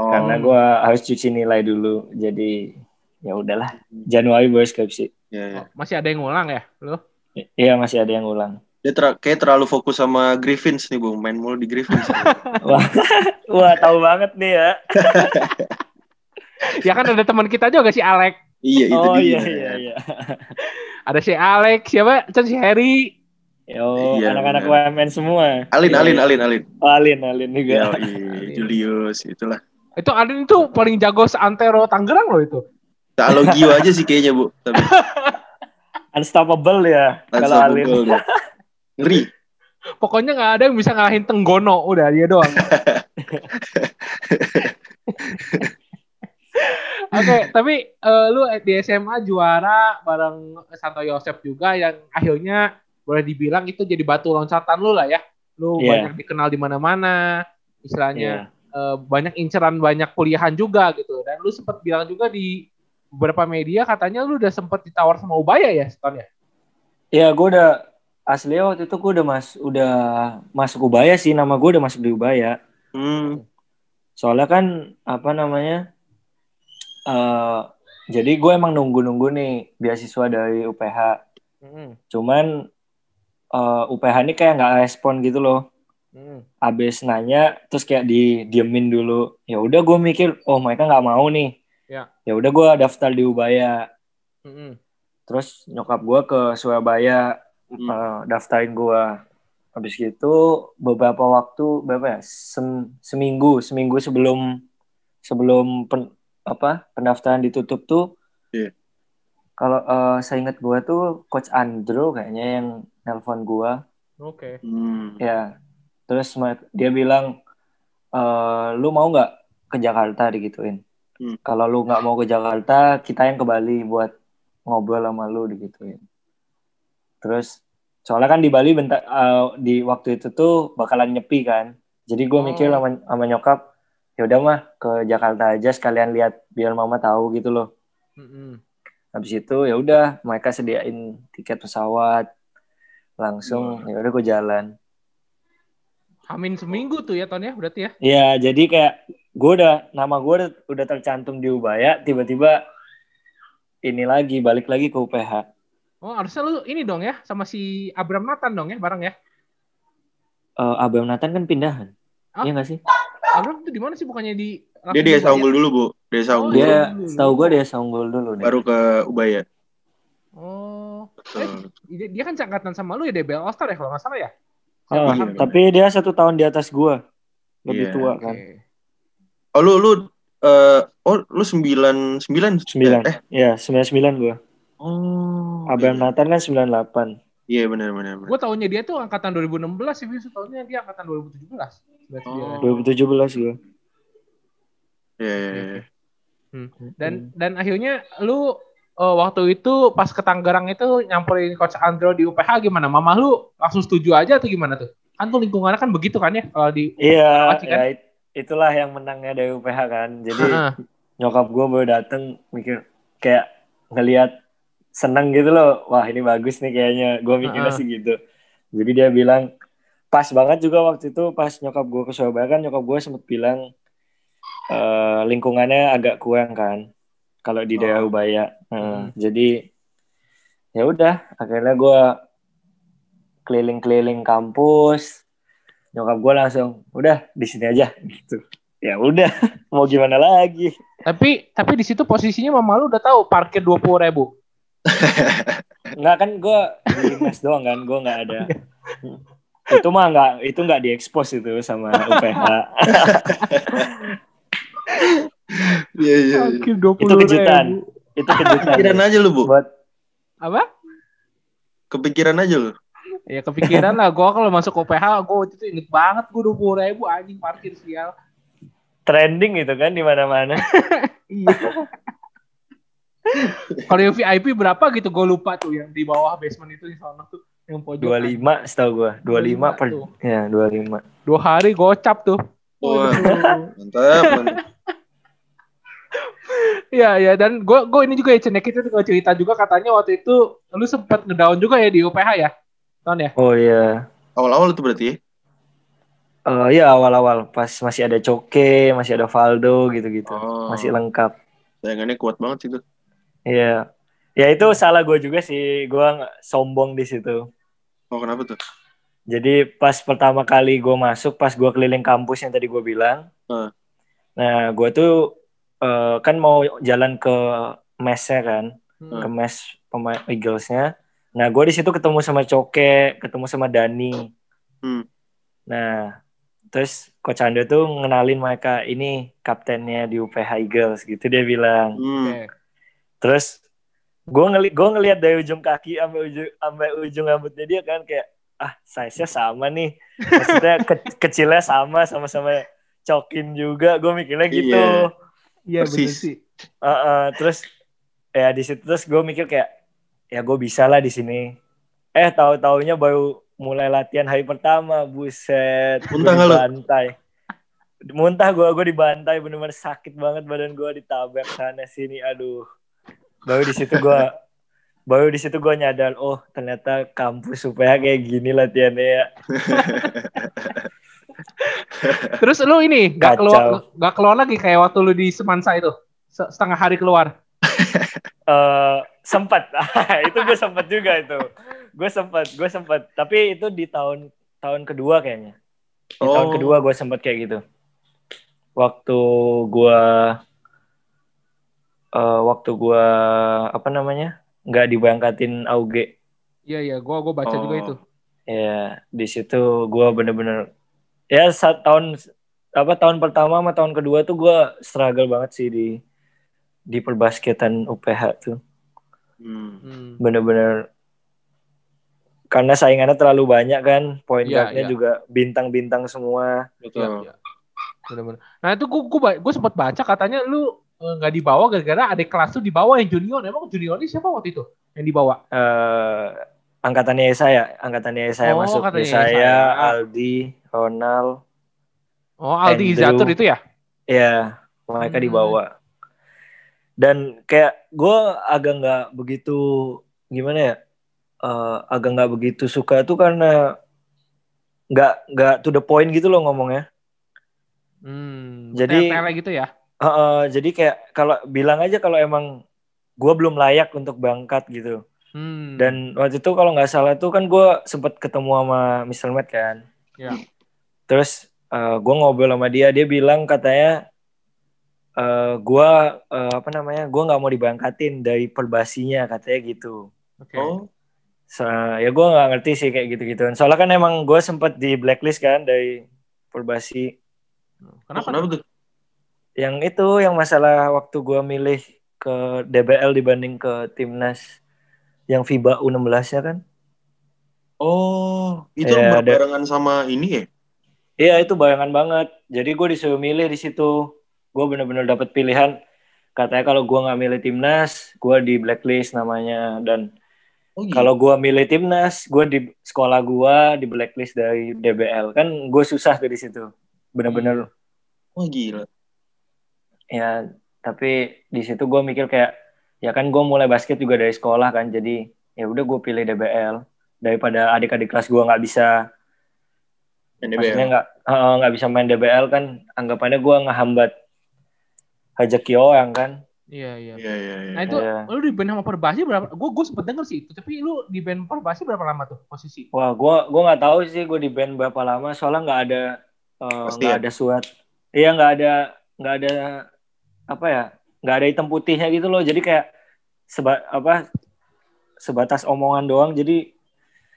Oh, karena gue harus cuci nilai dulu. Jadi ya udahlah, Januari baru skripsi. ya, ya. Oh, masih ada yang ngulang ya, lu? I- Iya masih ada yang ulang. Dia ter kayak terlalu fokus sama Griffins nih, Bu. Main mulu di Griffins. *laughs* Wah, wah tahu banget nih ya. *laughs* ya kan ada teman kita juga si Alex. iya, itu oh dia. iya iya iya. Ada si Alex, siapa? Kan si Harry. Yo, Iya, anak-anak. UMN semua. Alin, Iya, Alin, iya. Alin, Alin. Oh, Alin, Alin juga. Ya, Julius, itulah. Itu Alin itu paling jago seantero Tangerang loh itu. Kalau Gio aja sih kayaknya, Bu. Tapi *laughs* Unstoppable ya kalau Alin. Ngeri. Pokoknya nggak ada yang bisa ngalahin Tenggono, udah dia doang. *laughs* Oke, tapi eh, lu di SMA juara bareng Santo Yosef juga yang akhirnya boleh dibilang itu jadi batu loncatan lu lah ya. Lu Iya. banyak dikenal di mana-mana, istilahnya eh, banyak inceran banyak kuliahan juga gitu. Dan lu sempat bilang juga di beberapa media katanya lu udah sempat ditawar sama Ubaya ya, Ston ya? Ya, gue udah asli waktu itu gue udah mas udah masuk Ubaya sih, nama gue udah masuk di Ubaya. Hmm. Soalnya kan apa namanya? Eh jadi gue emang nunggu-nunggu nih beasiswa dari UPH. Mm-mm. Cuman eh, UPH ini kayak nggak respon gitu loh. Mm. Abis nanya terus kayak di diemin dulu. Ya udah gue mikir, oh mereka nggak mau nih. Ya. Ya udah gue daftar di Ubaya. Mm-mm. Terus nyokap gue ke Surabaya Hmm. eh, daftarin gue. Habis gitu beberapa waktu berapa ya? Sem- seminggu, seminggu sebelum sebelum pen- apa pendaftaran ditutup tuh. Iya. Kalau eh, saya ingat gue tuh coach Andrew kayaknya yang nelpon gue. Oke. Hmm. Ya. Terus dia bilang eh lu mau nggak ke Jakarta digituin. Hmm. Kalau lu nggak mau ke Jakarta, kita yang ke Bali buat ngobrol sama lu digituin. Terus soalnya kan di Bali bentar eh, di waktu itu tuh bakalan nyepi kan. Jadi gue Oh. mikir sama, sama nyokap, ya udah mah ke Jakarta aja sekalian lihat biar mama tahu gitu loh. Mm-mm. Habis itu ya udah mereka sediain tiket pesawat langsung ya udah gue jalan. Hamin seminggu tuh ya Ton ya berarti ya. Ya, jadi kayak gue udah nama gue udah, udah tercantum di Ubaya, tiba-tiba ini lagi balik lagi ke UPH. Oh harusnya lu ini dong ya sama si Abram Nathan dong ya bareng ya. Eh Abang Nathan kan pindahan. Oh. Iya gak sih? Abraham itu di mana sih bukannya di Dia di Esa Unggul dulu, Bu. Di Esa Oh, Unggul. iya. Dia setahu gue dia unggul dulu deh. Baru ke Ubaya. Oh, Betul. dia, dia kan cangkatan sama lu ya DBL All Star ya kalau nggak salah ya? Ah, Iya, tapi dia satu tahun di atas gue. Lebih Iya, tua kan. Oh, lu lu eh oh lu sembilan sembilan Sembilan. eh Iya, sembilan sembilan gue. oh Abraham Nathan kan sembilan delapan. iya benar benar benar. Gue tahunya dia tuh angkatan 2016 sih, tahunnya dia angkatan 2017. Oh. Dua ribu tujuh belas gue. Iya iya, iya. Dan dan akhirnya lu eh, waktu itu pas ke Tangerang itu nyamperin coach Andro di UPH gimana? Mama lu langsung setuju aja atau gimana tuh? Kan tuh lingkungannya kan begitu kan ya kalau di Iya, kan? ya, it- itulah yang menangnya dari UPH kan. Jadi nyokap gue baru dateng mikir kayak ngelihat seneng gitu loh. Wah ini bagus nih kayaknya. Gue mikirnya sih gitu. Jadi dia bilang pas banget juga waktu itu pas nyokap gue ke Surabaya kan nyokap gue sempet bilang eh, lingkungannya agak kurang kan kalau di daerah Oh. Ubaya. Nah, Hmm. Jadi ya udah akhirnya gue keliling-keliling kampus nyokap gue langsung udah di sini aja gitu ya udah *laughs* mau gimana lagi Tapi tapi di situ posisinya mama lu udah tahu parkir 20 ribu. *laughs* nggak kan gue di mes doang kan gue nggak ada *laughs* itu mah nggak itu nggak diekspos itu sama UPH Iya iya. iya. Parkir 20 itu kejutan ribu. itu kejutan Kepikiran aja lu, Bu. buat Apa? Kepikiran aja lu. Ya kepikiran lah, gue kalau masuk UPH, gue waktu itu inget banget gue 20 ribu anjing parkir sial. trending itu kan di mana-mana *laughs* Iya. kalau yang VIP berapa gitu, gue lupa tuh yang di bawah basement itu di sana tuh yang pojok. 25 setahu gue 25 per tuh. ya 25 Dua hari gocap tuh. *laughs* Wah, Waduh. mantap. Iya iya dan gue gue ini juga ya Cen, ya, kita juga cerita juga katanya waktu itu lu sempat ngedown juga ya di UPH ya, Ton ya? oh iya Awal-awal itu berarti ya? Eh ya awal-awal pas masih ada Coke, masih ada Valdo gitu-gitu. Oh. Masih lengkap. Sayangannya kuat banget sih itu. Iya. Ya itu salah gue juga sih. Gue nggak sombong di situ. Oh, kenapa tuh? Jadi pas pertama kali gue masuk, pas gue keliling kampus yang tadi gue bilang. Hmm. Nah, gue tuh eh, kan mau jalan ke mesnya kan, Hmm. ke mes pemain Eaglesnya. Nah, gue di situ ketemu sama Coke, ketemu sama Dani. Hmm. Nah, terus Coach Ando tuh ngenalin mereka ini kaptennya di UPH Eagles gitu dia bilang. Hmm. Terus gue ngeli gue ngelihat dari ujung kaki sampai ujung sampai ujung rambutnya dia kan kayak ah size-nya sama nih. Maksudnya ke- kecilnya sama sama-sama cokin juga. Gue mikirnya gitu. Iya. Iya bener Persis. sih. Heeh, terus ya di situ terus gue mikir kayak ya gue bisa lah di sini. Eh tahu taunya baru mulai latihan hari pertama, buset, gua Muntah lu? dibantai. Muntah gue, gue dibantai bener-bener sakit banget badan gue ditabrak sana sini, aduh. Baru di situ gue, baru di situ gue nyadar, oh ternyata kampus supaya kayak gini latihannya ya. *laughs* Terus lu ini gak Kacau. keluar gak keluar lagi kayak waktu lu di Semansa itu Se- setengah hari keluar. *laughs* eh sempat *laughs* itu gue sempat juga itu gue sempat gue sempat tapi itu di tahun tahun kedua kayaknya di tahun Oh. kedua gue sempat kayak gitu waktu gue eh waktu gue apa namanya nggak diberangkatin auge Iya iya, gua gua baca Oh. juga itu. ya di situ gue bener-bener ya saat tahun apa tahun pertama sama tahun kedua tuh gue struggle banget sih di di perbasketan UPH tuh Hmm. Hmm. bener-bener karena saingannya terlalu banyak kan point Iya, guardnya iya. juga bintang-bintang semua Iya, Betul. iya. Bener-bener. Nah itu gua gua, ba- gua sempat baca katanya lu nggak dibawa gara-gara adik kelas tuh dibawa yang junior. Emang junior ini siapa waktu itu yang dibawa? eh angkatannya saya angkatannya saya Oh, masuk saya. Aldi Ronald Oh Aldi. Izatur itu ya? ya mereka Hmm. dibawa dan kayak gue agak nggak begitu gimana ya eh, agak nggak begitu suka tuh karena nggak nggak to the point gitu loh ngomongnya Hmm. Jadi- gitu ya? Heeh, jadi kayak kalau bilang aja kalau emang gue belum layak untuk berangkat gitu. Hmm. Dan waktu itu kalau nggak salah tuh kan gue sempet ketemu sama Mr. Matt kan. Ya. Terus eh gue ngobrol sama dia dia bilang katanya eh gue eh, apa namanya gue nggak mau diberangkatin dari perbasinya katanya gitu Oke. Oh, So, ya gue nggak ngerti sih kayak gitu gituan soalnya kan emang gue sempet di blacklist kan dari perbasi Kenapa? kenapa tuh? Yang itu yang masalah waktu gue milih ke DBL dibanding ke timnas yang FIBA U16 nya kan Oh, itu Iya, ada- barengan sama ini ya? Iya itu bayangan banget. Jadi gue disuruh milih di situ. Gue bener-bener dapet pilihan. Katanya kalau gue nggak milih timnas, gue di blacklist namanya. Dan Oh, gitu. kalau gue milih timnas, gue di sekolah gue di blacklist dari DBL. Kan gue susah tuh di situ. Bener-bener Oh, gila. Ya. Tapi di situ gue mikir kayak ya kan gue mulai basket juga dari sekolah kan. Jadi ya udah gue pilih DBL daripada adik-adik kelas gue nggak bisa maksudnya nggak nggak bisa main DBL kan anggapannya gue ngehambat hajaki orang kan Iya, iya. Iya, iya, iya. Nah itu Iya. lu di band sama Perbasi berapa? Gue gue sempet denger sih itu, tapi lu di band Perbasi berapa lama tuh posisi? wah gue gua nggak tahu sih gue di band berapa lama soalnya nggak ada eh, Pasti nggak ya? ada surat iya nggak ada nggak ada apa ya nggak ada hitam putihnya gitu loh jadi kayak seba apa sebatas omongan doang jadi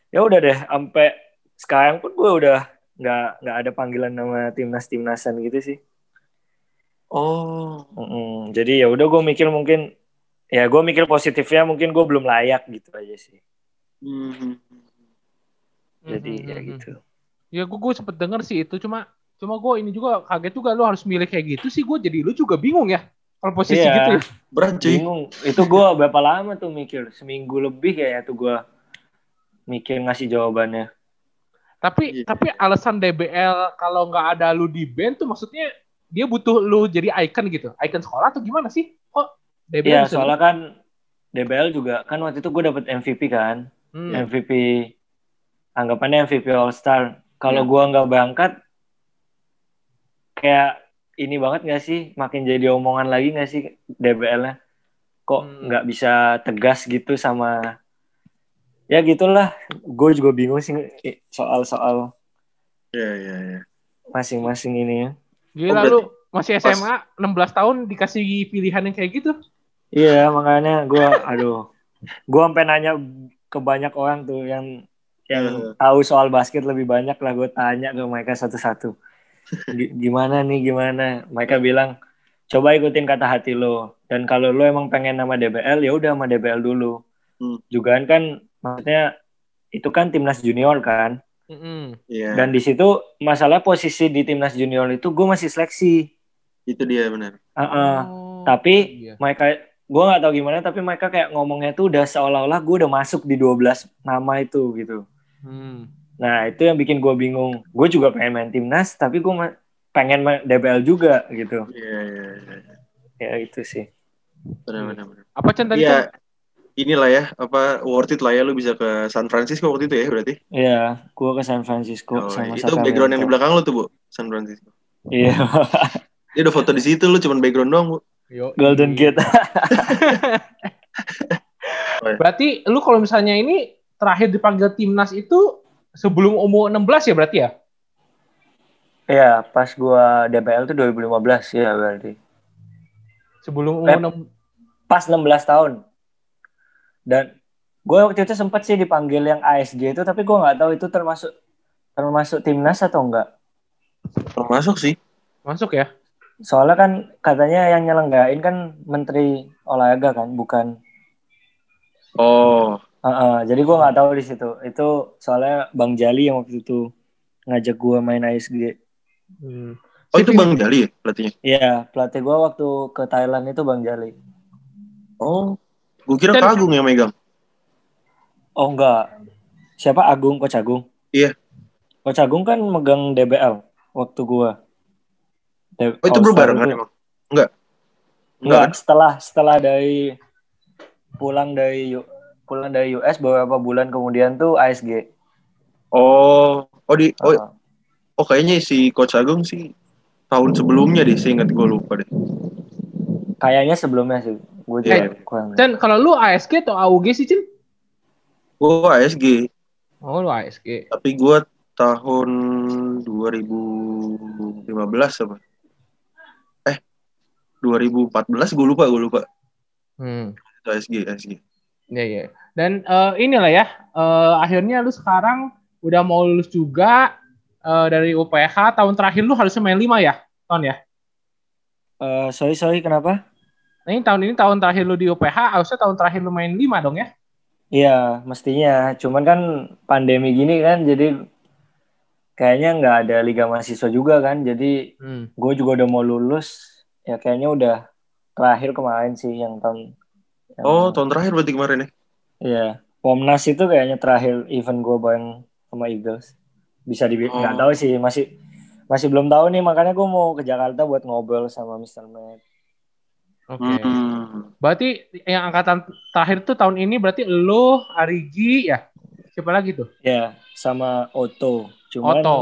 ya udah deh sampai sekarang pun gue udah nggak nggak ada panggilan nama timnas timnasan gitu sih Oh, Mm-mm. Jadi ya udah gue mikir mungkin ya gue mikir positifnya mungkin gue belum layak gitu aja sih. hmm. Jadi Mhm, ya mhm. gitu. Ya gue gue sempet denger sih itu cuma cuma gue ini juga kaget juga lu harus milih kayak gitu sih gue jadi lu juga bingung ya kalau posisi Iya. gitu ya. berat cuy. Bingung. Itu gue berapa lama tuh mikir seminggu lebih kayaknya tuh gue mikir ngasih jawabannya. Tapi Iya. tapi alasan DBL kalau nggak ada lu di band tuh maksudnya dia butuh lu jadi icon gitu, icon sekolah atau gimana sih? Kok DBL Iya soalnya kan DBL juga kan waktu itu gue dapet MVP kan, Hmm. MVP anggapannya MVP All Star. Kalau Iya. gua nggak berangkat kayak ini banget gak sih? Makin jadi omongan lagi gak sih DBL-nya kok Hmm. nggak bisa tegas gitu sama ya gitulah. Gue juga bingung sih soal-soal Iya, iya, iya. masing-masing ini ya. Gila Oh, lu masih SMA 16 tahun dikasih pilihan yang kayak gitu. iya makanya gue aduh. Gue sampai nanya ke banyak orang tuh yang yang tahu soal basket lebih banyak lah. Gue tanya ke mereka satu-satu gimana nih gimana mereka bilang coba ikutin kata hati lo dan kalau lo emang pengen nama DBL ya udah sama DBL dulu Hmm. juga kan maksudnya itu kan timnas junior kan Mm-mm. Iya. dan di situ masalah posisi di timnas junior itu gue masih seleksi itu dia benar. Heeh. Oh, tapi iya. mereka gue nggak tahu gimana tapi mereka kayak ngomongnya tuh udah seolah-olah gue udah masuk di 12 nama itu gitu Hmm. Nah itu yang bikin gue bingung. Gue juga pengen main timnas, tapi gue pengen main DBL juga gitu. Iya, iya, iya. Ya itu sih. Benar, benar, benar. Apa Chan tadi Iya, Chan? inilah ya, apa worth it lah ya lu bisa ke San Francisco waktu itu ya berarti. Iya, gue ke San Francisco Oh, sama itu background yang di belakang lu tuh, Bu, San Francisco. Iya, Dia udah foto di situ lu cuman background doang, Bu. Yo, Golden iya. Gate. *laughs* Berarti lu kalau misalnya ini terakhir dipanggil timnas itu sebelum umur 16 ya berarti ya? Iya, pas gue DBL tuh 2015 ya berarti. Sebelum umur Eh. 6 Pas 16 tahun. Dan gue waktu itu sempat sih dipanggil yang ASG itu, tapi gue nggak tahu itu termasuk termasuk timnas atau enggak. Termasuk sih. masuk ya? Soalnya kan katanya yang nyelenggarain kan Menteri Olahraga kan, bukan Oh, Heeh, jadi gue nggak tahu di situ. Itu soalnya Bang Jali yang waktu itu ngajak gue main ASG. Hmm. oh itu Bang Jali ya pelatihnya? Iya, pelatih gue waktu ke Thailand itu Bang Jali. Oh, gue kira Dan- Kagung yang megang. Oh enggak, siapa Agung, Coach Agung? Iya. Coach Agung kan megang DBL waktu gue. Oh itu berbarengan emang? Enggak. Enggak, kan? setelah setelah dari pulang dari pulang dari US beberapa bulan kemudian tuh ASG. Oh, oh di oh, Heeh. oh kayaknya si Coach Agung sih tahun sebelumnya deh, saya ingat gue lupa deh. Kayaknya sebelumnya sih. Gue kurang. Chan, kalau lu ASG atau AUG sih, Chan? Gue ASG, Oh, lu ASG. tapi gue tahun 2000 apa? Eh, 2014 gue lupa, gue lupa. Hmm. Itu SG, SG. Iya, iya. Dan eh, inilah ya, eh, akhirnya lu sekarang udah mau lulus juga eh, dari UPH. Tahun terakhir lu harusnya main 5 ya, Ton ya? Eh, sorry sorry kenapa? Nah, ini tahun ini tahun terakhir lu di UPH, harusnya tahun terakhir lu main 5 dong ya? Iya, mestinya. Cuman kan pandemi gini kan, jadi kayaknya nggak ada liga mahasiswa juga kan. Jadi Hmm. gue juga udah mau lulus. Ya kayaknya udah terakhir kemarin sih yang tahun. Yang- Oh, tahun terakhir berarti kemarin ya? Iya. Pomnas itu kayaknya terakhir event gue bareng sama Eagles. Bisa di Oh. nggak tahu sih, masih masih belum tahu nih. Makanya gue mau ke Jakarta buat ngobrol sama Mr. Matt. Oke. Hmm. Berarti yang angkatan terakhir tuh tahun ini berarti lu, Arigi ya? Siapa lagi tuh? Ya, sama Otto. Cuman Oto.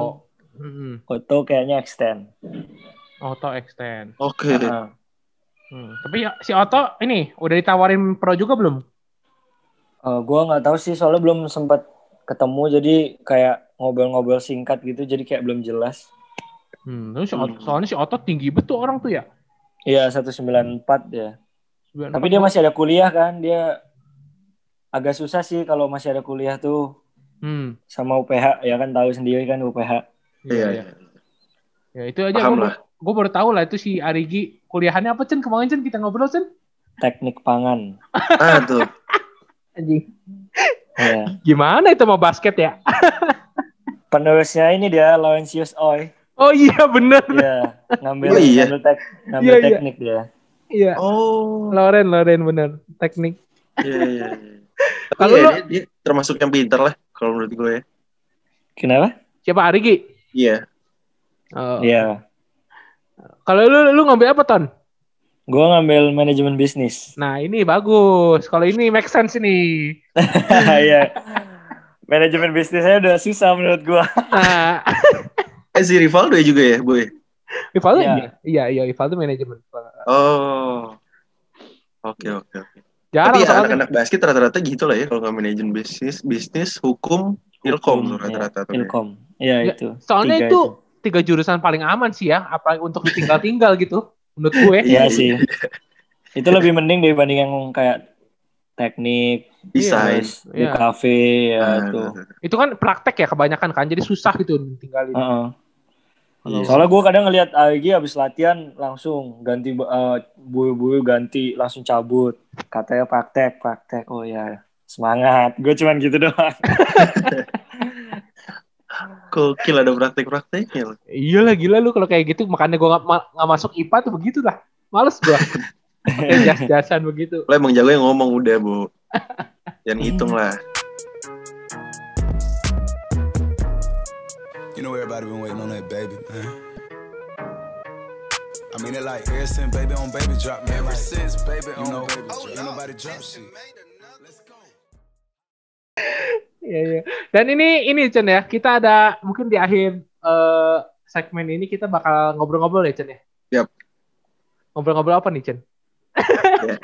Hmm. Otto kayaknya extend. Oto extend. Oke. Heeh. Hmm. Tapi ya, si Oto ini udah ditawarin pro juga belum? Eh, gua nggak tahu sih soalnya belum sempat ketemu jadi kayak ngobrol-ngobrol singkat gitu jadi kayak belum jelas. Hmm. Si Hmm. Oto- soalnya si Oto tinggi betul orang tuh ya. Iya 194 ya. 94. Tapi dia masih ada kuliah kan dia agak susah sih kalau masih ada kuliah tuh Hmm. sama UPH ya kan tahu sendiri kan UPH. Iya, iya. Ya itu aja Paham lah. Gue baru tahu lah itu si Arigi kuliahannya apa Cen kemarin Cen kita ngobrol Cen Teknik pangan. Ah, tuh. *laughs* anjing Ya. gimana itu mau basket ya *laughs* Penerusnya ini dia Laurentius Oy. oh iya bener Iya, ngambil Oh, iya. ngambil, tek, ngambil Iya, iya. teknik dia. iya Oh. Loren Loren bener teknik Iya, iya, iya. *laughs* Tapi Kalau ya, lu- dia, dia termasuk yang pintar lah kalau menurut gue ya. Kenapa? siapa Arigi Iya. Oh. Iya. Kalau lu lu ngambil apa Ton Gue ngambil manajemen bisnis. nah ini bagus kalau ini make sense ini *laughs* Iya. manajemen bisnisnya udah susah menurut gue. nah *laughs* Eh, si Rivaldo juga ya, Boy? Ivaldo Iya. iya iya iya Ivaldo manajemen Oh. Oke, oke, oke. jarang Tapi ya, anak-anak basket rata-rata gitu lah ya kalau nggak manajemen bisnis, bisnis, hukum, ilkom Iya, rata-rata tuh. ya. Ilkom. Iya Ya, itu. soalnya Tiga itu tiga jurusan paling aman sih ya apalagi untuk ditinggal-tinggal gitu menurut gue Iya sih. itu lebih mending dibanding yang kayak teknik, Desain. terus Iya. UKV ya Ah, itu. itu kan praktek ya kebanyakan kan jadi susah gitu tinggalin Heeh. Iya. Soalnya gue kadang ngelihat Agi habis latihan langsung ganti eh, buru-buru ganti langsung cabut. Katanya praktek, praktek. Oh ya, semangat. Gue cuman gitu doang. *laughs* Gokil ada praktek-prakteknya. Iya lah gila lu kalau kayak gitu makanya gue gak, nggak masuk IPA tuh *laughs* begitu lah. Males gue. Pakai jas-jasan begitu. Lo emang jago yang ngomong udah, Bu. Jangan hitung lah. You know everybody been waiting on that baby, man. I mean it like ever since baby on baby drop, man. Ever since baby on baby drop, ain't nobody drop shit. Let's go. Iya iya. Dan ini ini Chen ya kita ada mungkin di akhir eh, segmen ini kita bakal ngobrol-ngobrol ya Chen ya. Yap. Ngobrol-ngobrol apa nih Chen? *laughs*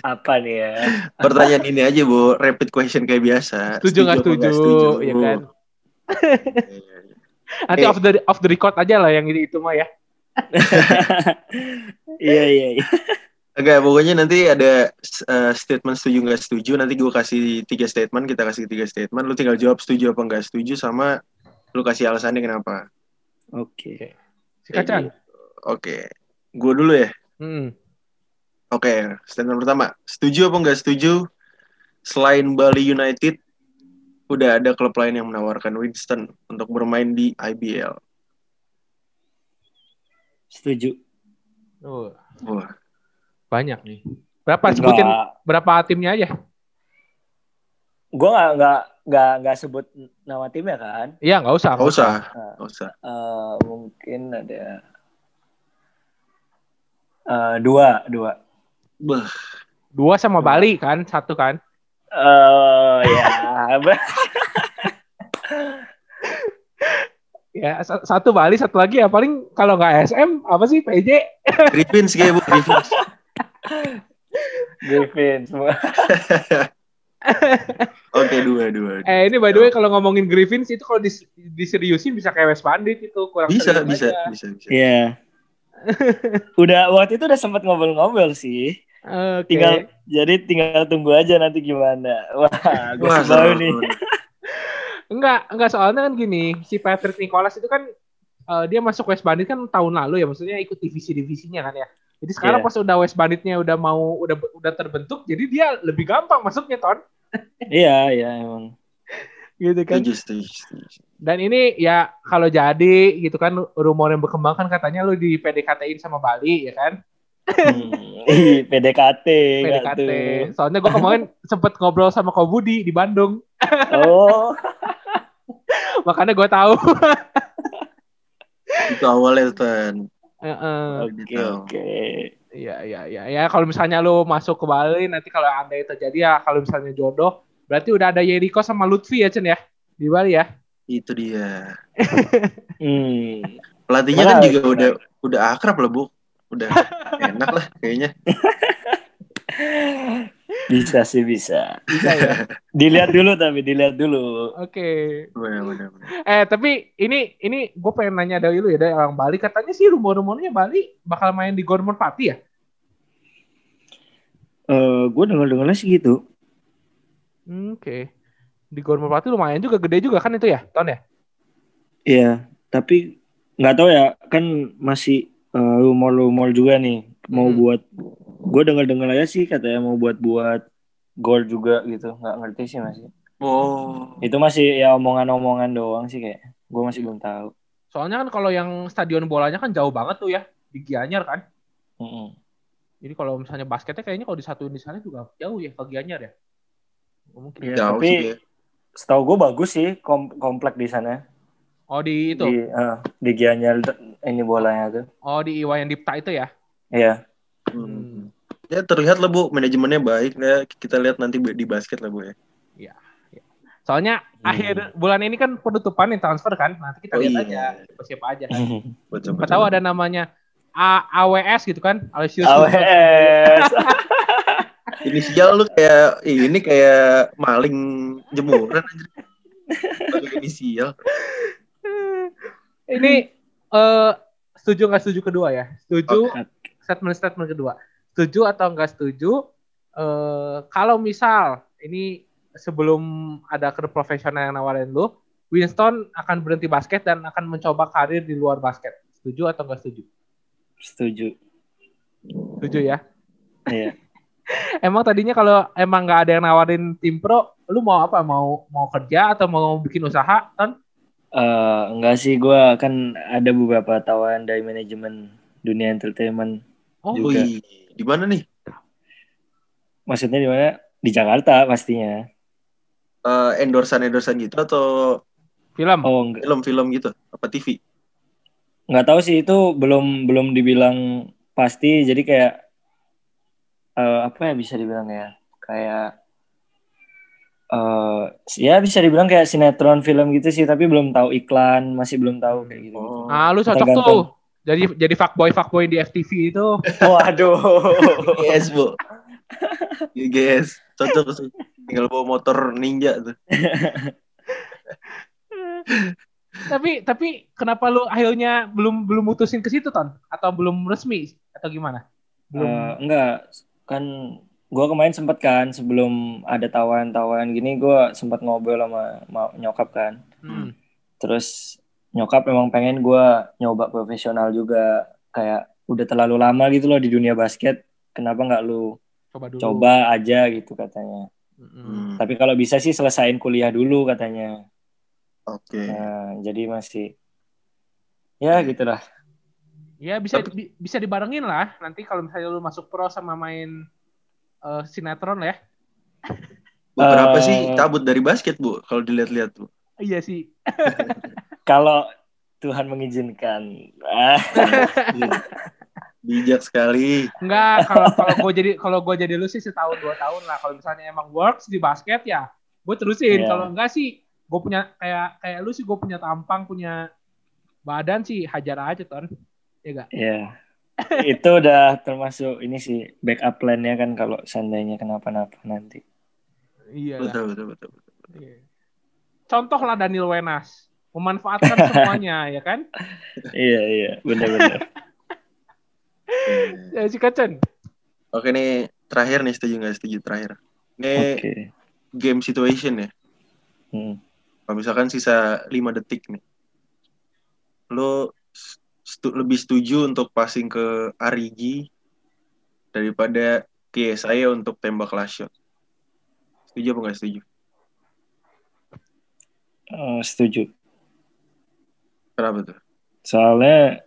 Apa nih ya? Pertanyaan ini aja, Bu. Rapid question kayak biasa. Setuju nggak setuju? nggak Ya kan. Iya. Nanti Eh. off the off the record aja lah yang itu mah ya. *laughs* Iya iya iya. Enggak, pokoknya nanti ada uh, statement setuju nggak setuju. Nanti gue kasih tiga statement, kita kasih tiga statement. Lu tinggal jawab setuju apa nggak setuju, sama lu kasih alasannya kenapa. Oke. Si Kacan. Oke, gue dulu ya. Hmm. Oke, statement pertama. Setuju apa nggak setuju? Selain Bali United, udah ada klub lain yang menawarkan Winston untuk bermain di IBL. Setuju. Oh, Wah, banyak nih. Berapa sebutin Enggak. berapa timnya aja? Gue nggak nggak nggak nggak sebut nama timnya kan. Iya nggak usah. nggak usah, Nah, nggak usah. eh, mungkin ada eh, dua dua. Bah, Dua sama Bali kan, satu kan. Eh ya. *laughs* Ya sa- satu Bali, satu lagi ya paling kalau nggak SM apa sih PJ? Griffins kayak bu, Griffins. *laughs* Griffin semua. *laughs* Oke, dua, dua. dua. Eh ini by the way kalau ngomongin Griffins itu kalau dis- diseriusin bisa kayak West Bandit itu kurang Bisa, bisa, aja. bisa, bisa. Iya. *laughs* udah waktu itu udah sempat ngobrol-ngobrol sih. Oke. Tinggal jadi tinggal tunggu aja nanti gimana. Wah, gue seru. nih. *laughs* Enggak, enggak soalnya kan gini, si Patrick Nicholas itu kan eh, dia masuk West Bandit kan tahun lalu ya, maksudnya ikut divisi-divisinya kan ya. Jadi sekarang Iya. pas udah West Banditnya udah mau udah udah terbentuk, jadi dia lebih gampang masuknya ton, *laughs* Iya, iya emang. gitu kan. Dan ini ya kalau jadi gitu kan rumor yang berkembang kan katanya lu di PDKT-in sama Bali ya kan? Hmm, ih, PDKT, PDKT. Soalnya gue kemarin *laughs* sempet ngobrol sama Ko Budi di Bandung, Oh, *laughs* makanya gue tahu. Itu awalnya, Tan. Heeh. oke gitu. oke. Iya iya iya ya kalau misalnya lu masuk ke Bali nanti kalau andai terjadi ya kalau misalnya jodoh berarti udah ada Yeriko sama Lutfi ya Chen ya di Bali ya. Itu dia. *laughs* Hmm. Pelatihnya kan juga menarik. udah udah akrab lah, Bu. Udah *laughs* enak lah kayaknya. *laughs* Bisa sih bisa. Bisa ya. *laughs* Dilihat dulu tapi dilihat dulu. Oke. Benar. Eh tapi ini ini gue pengen nanya dari lu ya dari orang Bali katanya sih rumor-rumornya Bali bakal main di Gor Merpati ya? Eh, gue dengar dengarnya sih gitu. Oke. Di Gor Merpati lumayan juga gede juga kan itu ya ton ya? Iya, tapi nggak tahu ya kan masih eh, rumor-rumor juga nih mau Hmm. buat. Gue dengar-dengar aja sih katanya mau buat buat gol juga gitu. Nggak ngerti sih masih. Oh. Itu masih ya omongan-omongan doang sih kayak. Gue masih belum tahu. Soalnya kan kalau yang stadion bolanya kan jauh banget tuh ya di Gianyar kan. Mm-mm. Jadi kalau misalnya basketnya kayaknya kalau disatuin di sana juga jauh ya ke Gianyar ya. Mungkin. Iya, Jauh tapi sih ya. setahu gue bagus sih kom- komplek di sana. Oh di itu. Di eh, di Gianyar ini bolanya tuh. Oh di Iwayan Dipta itu ya. Iya. Hmm. Ya terlihat lah Bu, manajemennya baik ya. Kita lihat nanti di basket lah Bu ya. Soalnya Hmm. akhir bulan ini kan penutupan nih transfer kan. Nanti kita Oh, lihat iya. aja siapa, siapa aja kan. Betul, Siapa betul. tahu ada namanya A AWS gitu kan. Aloysius. AWS. *laughs* Inisial lu kayak ini kayak maling jemuran anjir. Pakai inisial. ini eh setuju nggak setuju kedua ya? Setuju Oke. statement-statement kedua. Setuju atau nggak setuju? eh kalau misal ini sebelum ada klub profesional yang nawarin lu, Winston akan berhenti basket dan akan mencoba karir di luar basket. Setuju atau nggak setuju? Setuju. Setuju ya. Iya. *laughs* Emang tadinya kalau emang nggak ada yang nawarin tim pro, lu mau apa? Mau mau kerja atau mau bikin usaha? Kan? Eh, enggak sih gue kan ada beberapa tawaran dari manajemen dunia entertainment. Oh, Juga. Wih, di mana nih? Maksudnya di mana? Di Jakarta pastinya. Eh, endorsan-endorsan gitu atau film. Oh, enggak, film-film gitu? Apa TV? enggak tahu sih itu belum belum dibilang pasti. Jadi kayak eh, apa ya bisa dibilang ya? Kayak eh ya bisa dibilang kayak sinetron film gitu sih, tapi belum tahu iklan, masih belum tahu kayak gitu. Oh. Ah, lu cocok tuh. Jadi jadi fuckboy fuckboy di FTV itu. Waduh. Yes, Bu. *laughs* Yes, cocok sih. Tinggal bawa motor ninja tuh. tapi tapi kenapa lu akhirnya belum belum mutusin ke situ ton? Atau belum resmi atau gimana? Belum. Eh, enggak, kan gua kemarin sempet kan sebelum ada tawaran-tawaran gini gua sempat ngobrol sama, sama nyokap kan. Hmm. Terus nyokap memang pengen gua nyoba profesional juga kayak udah terlalu lama gitu loh di dunia basket. Kenapa nggak lu Coba dulu. coba aja gitu katanya. Hmm, Tapi kalau bisa sih selesain kuliah dulu katanya. Oke. Nah, jadi masih ya gitulah. Ya bisa bi- bisa dibarengin lah. Nanti kalau misalnya lu masuk pro sama main eh, sinetron lah ya. Bu, kenapa Eh. sih cabut dari basket, Bu? Kalau dilihat-lihat, Bu. Iya sih. *laughs* Kalau Tuhan mengizinkan. *laughs* Bijak sekali. Enggak, kalau kalau gue jadi kalau gue jadi lu sih setahun dua tahun lah. Kalau misalnya emang works di basket ya, gue terusin. Iya. Kalau enggak sih, gue punya kayak kayak lu sih gue punya tampang, punya badan sih hajar aja ton. Ya enggak? Iya. itu udah termasuk ini sih backup plan-nya kan kalau seandainya kenapa-napa nanti. Iya. Betul, betul, betul. betul. Iya. Contoh lah Daniel Wenas. Memanfaatkan semuanya, *laughs* ya kan? Iya iya benar-benar. *laughs* Ya, si Kacen. Oke nih, terakhir nih setuju nggak setuju terakhir. Ini Oke. game situation ya. Hmm. Kalau misalkan sisa 5 detik nih. Lo stu- lebih setuju untuk passing ke Arigi daripada ke saya untuk tembak last shot. Setuju apa nggak setuju? Eh, setuju. Kenapa tuh? Soalnya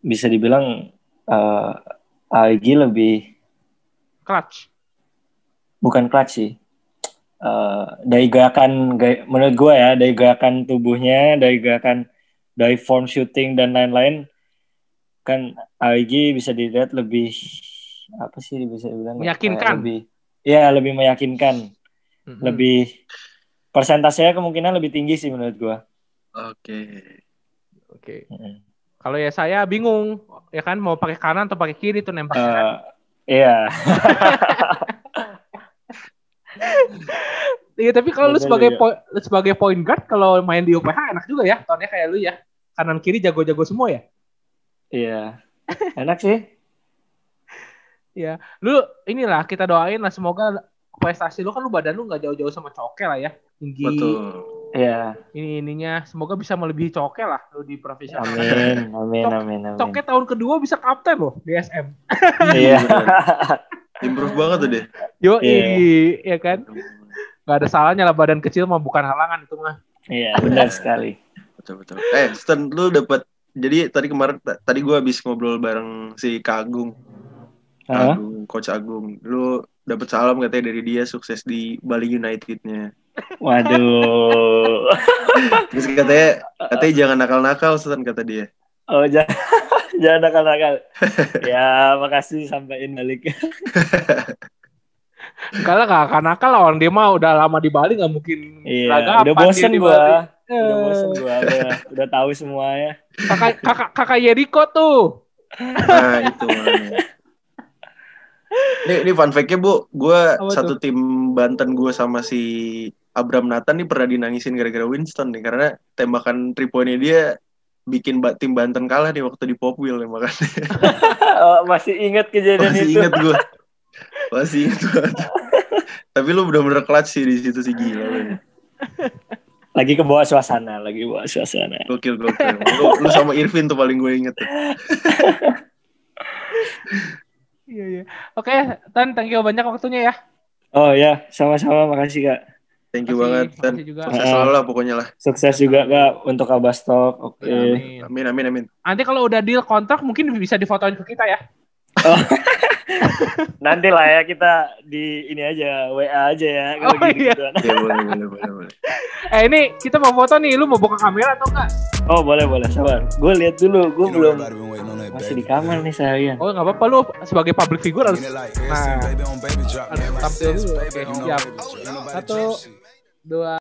bisa dibilang eh AEG lebih Clutch. bukan clutch sih. Eh, dari gerakan gaya- menurut gue ya dari gerakan tubuhnya dari gerakan dari form shooting dan lain-lain kan AEG bisa dilihat lebih apa sih bisa dibilang ya, Meyakinkan. lebih ya lebih meyakinkan Mm-mm. lebih persentasenya kemungkinan lebih tinggi sih menurut gue Oke. Oke. Kalau ya saya bingung, ya kan mau pakai kanan atau pakai kiri tuh nembak. Eh, iya *laughs* Iya, tapi kalau lu sebagai po- lu sebagai point guard kalau main di UPH enak juga ya, tahunnya kayak lu ya. Kanan kiri jago-jago semua ya. iya enak sih Lu inilah kita doain lah semoga prestasi lu kan lu badan lu nggak jauh-jauh sama Coke lah ya. Tinggi Betul. Iya ini ininya semoga bisa melebihi Coke lah lu di profesional. amin amin Cok- amin amin Coke tahun kedua bisa kapten loh di SM. iya *laughs* Improve banget tuh deh. Yo, Iya. ya kan? Gak ada salahnya lah badan kecil mah bukan halangan itu mah. iya benar sekali Betul betul. Eh, Stan, lu dapat jadi tadi kemarin ta- tadi gua habis ngobrol bareng si Kak Agung, Coach Agung. Lu dapat salam katanya dari dia sukses di Bali United-nya. Waduh. Terus katanya katanya jangan nakal-nakal Stan kata dia. Oh jangan *laughs* jangan nakal-nakal. ya makasih sampaikan balik. Kalau gak akan nakal orang dia mah udah lama di Bali gak mungkin Iya. Udah bosen gua. Bali. Udah Eh, bosen gua. Udah, udah tahu semuanya. kakak kakak kakak Yeriko tuh. Nah, *laughs* itu. Ini, ini fun fact-nya, Bu. Apa satu tim Banten gua sama si Abram Nathan nih pernah dinangisin gara-gara Winston nih. Karena tembakan three point-nya dia bikin ba- tim Banten kalah nih waktu di Popwil ya makanya. *laughs* Oh, masih ingat kejadian Masih itu. inget gua. Masih inget banget. Tapi lu bener-bener clutch sih di situ sih gila lu. Lagi ke bawah suasana, lagi bawa suasana. Gokil gokil. Lu, lu sama Irvin tuh paling gue inget tuh. *laughs* Iya iya. Oke, Tan, thank you banyak waktunya ya. Oh ya, sama-sama makasih Kak. Thank you banget. Dan juga. sukses selalu lah pokoknya lah. Sukses juga Kak untuk Abastok. Oke. Amin. Amin amin amin. Nanti kalau udah deal kontrak mungkin bisa difotoin ke kita ya. *laughs* Nanti lah ya kita di ini aja, WA aja ya kalau Oh, gitu iya. Ya boleh boleh boleh boleh. *laughs* Eh ini kita mau foto nih, lu mau buka kamera atau enggak? Oh boleh boleh sabar. Gue lihat dulu, gue belum that masih di kamar nih seharian. Oh nggak apa-apa lu sebagai public figure harus like, Nah, drop, harus tampil dulu. Oke, siap. Satu. Dua,